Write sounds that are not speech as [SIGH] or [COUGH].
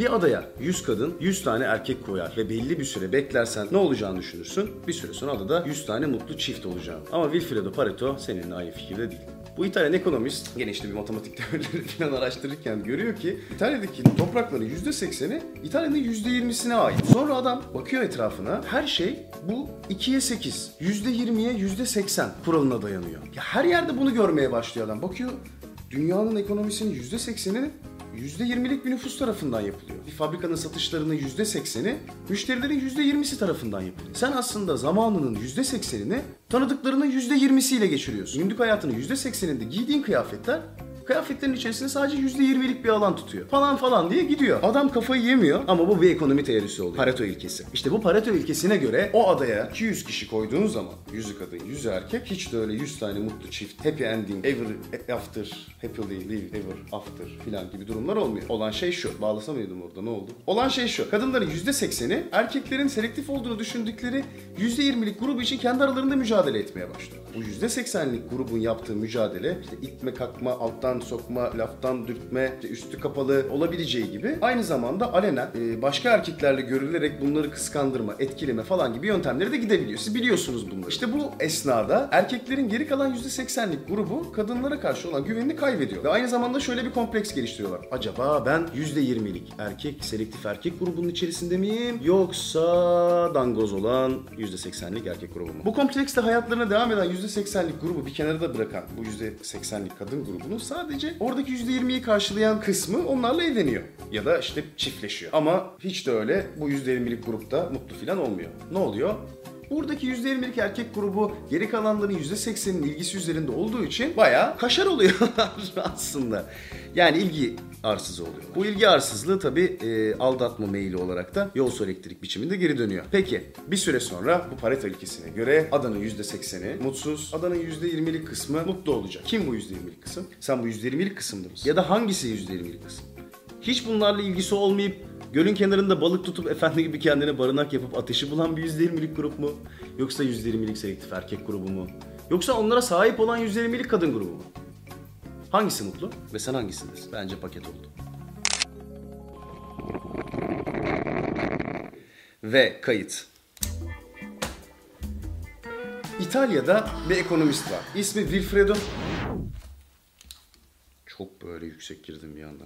Bir adaya 100 kadın 100 tane erkek koyar ve belli bir süre beklersen ne olacağını düşünürsün. Bir süre sonra adada 100 tane mutlu çift olacağını. Ama Wilfredo Pareto seninle aynı fikirde değil. Bu İtalyan ekonomist gene işte bir matematik [LAUGHS] teorileri falan araştırırken görüyor ki İtalya'daki toprakların %80'i İtalya'nın %20'sine ait. Sonra adam bakıyor etrafına her şey bu 2'ye 8, %20'ye %80 kuralına dayanıyor. Ya her yerde bunu görmeye başlıyor adam. Bakıyor dünyanın ekonomisinin %80'i %20'lik bir nüfus tarafından yapılıyor. Bir fabrikanın satışlarının %80'i müşterilerin %20'si tarafından yapılıyor. Sen aslında zamanının %80'ini tanıdıklarının %20'siyle geçiriyorsun. Günlük hayatının %80'inde giydiğin kıyafetler kıyafetlerin içerisinde sadece %20'lik bir alan tutuyor. Falan falan diye gidiyor. Adam kafayı yemiyor ama bu bir ekonomi teorisi oluyor. Pareto ilkesi. İşte bu Pareto ilkesine göre o adaya 200 kişi koyduğun zaman 100'ü kadın 100'ü erkek hiç de öyle 100 tane mutlu çift happy ending ever after happily live ever after filan gibi durumlar olmuyor. Olan şey şu. Bağlasam mıydım orada ne oldu? Olan şey şu. Kadınların %80'i erkeklerin selektif olduğunu düşündükleri %20'lik grubu için kendi aralarında mücadele etmeye başlıyor. Bu %80'lik grubun yaptığı mücadele işte itme kakma alttan sokma, laftan dürtme, işte üstü kapalı olabileceği gibi aynı zamanda alenen e, başka erkeklerle görülerek bunları kıskandırma, etkileme falan gibi yöntemleri de gidebiliyor. Siz biliyorsunuz bunları. İşte bu esnada erkeklerin geri kalan %80'lik grubu kadınlara karşı olan güvenini kaybediyor. Ve aynı zamanda şöyle bir kompleks geliştiriyorlar. Acaba ben %20'lik erkek, selektif erkek grubunun içerisinde miyim? Yoksa dangoz olan %80'lik erkek grubu mu? Bu komplekste hayatlarına devam eden %80'lik grubu bir kenarda bırakan bu %80'lik kadın grubunun sadece oradaki %20'yi karşılayan kısmı onlarla evleniyor. Ya da işte çiftleşiyor. Ama hiç de öyle bu %20'lik grupta mutlu falan olmuyor. Ne oluyor? Buradaki %20'lik erkek grubu geri kalanların %80'inin ilgisi üzerinde olduğu için bayağı kaşar oluyorlar [LAUGHS] aslında. Yani ilgi arsızı oluyor. Bu ilgi arsızlığı tabii e, aldatma meyili olarak da yol su elektrik biçiminde geri dönüyor. Peki bir süre sonra bu Pareto ilkesine göre adanın %80'i mutsuz, adanın %20'lik kısmı mutlu olacak. Kim bu %20'lik kısım? Sen bu %20'lik kısımda mısın? Ya da hangisi %20'lik kısım? Hiç bunlarla ilgisi olmayıp gölün kenarında balık tutup efendi gibi kendine barınak yapıp ateşi bulan bir %20'lik grup mu? Yoksa %20'lik selektif erkek grubu mu? Yoksa onlara sahip olan %20'lik kadın grubu mu? Hangisi mutlu ve sen hangisindesin? Bence paket oldu. Ve kayıt. İtalya'da bir ekonomist var. İsmi Wilfredo. Çok böyle yüksek girdim bir anda.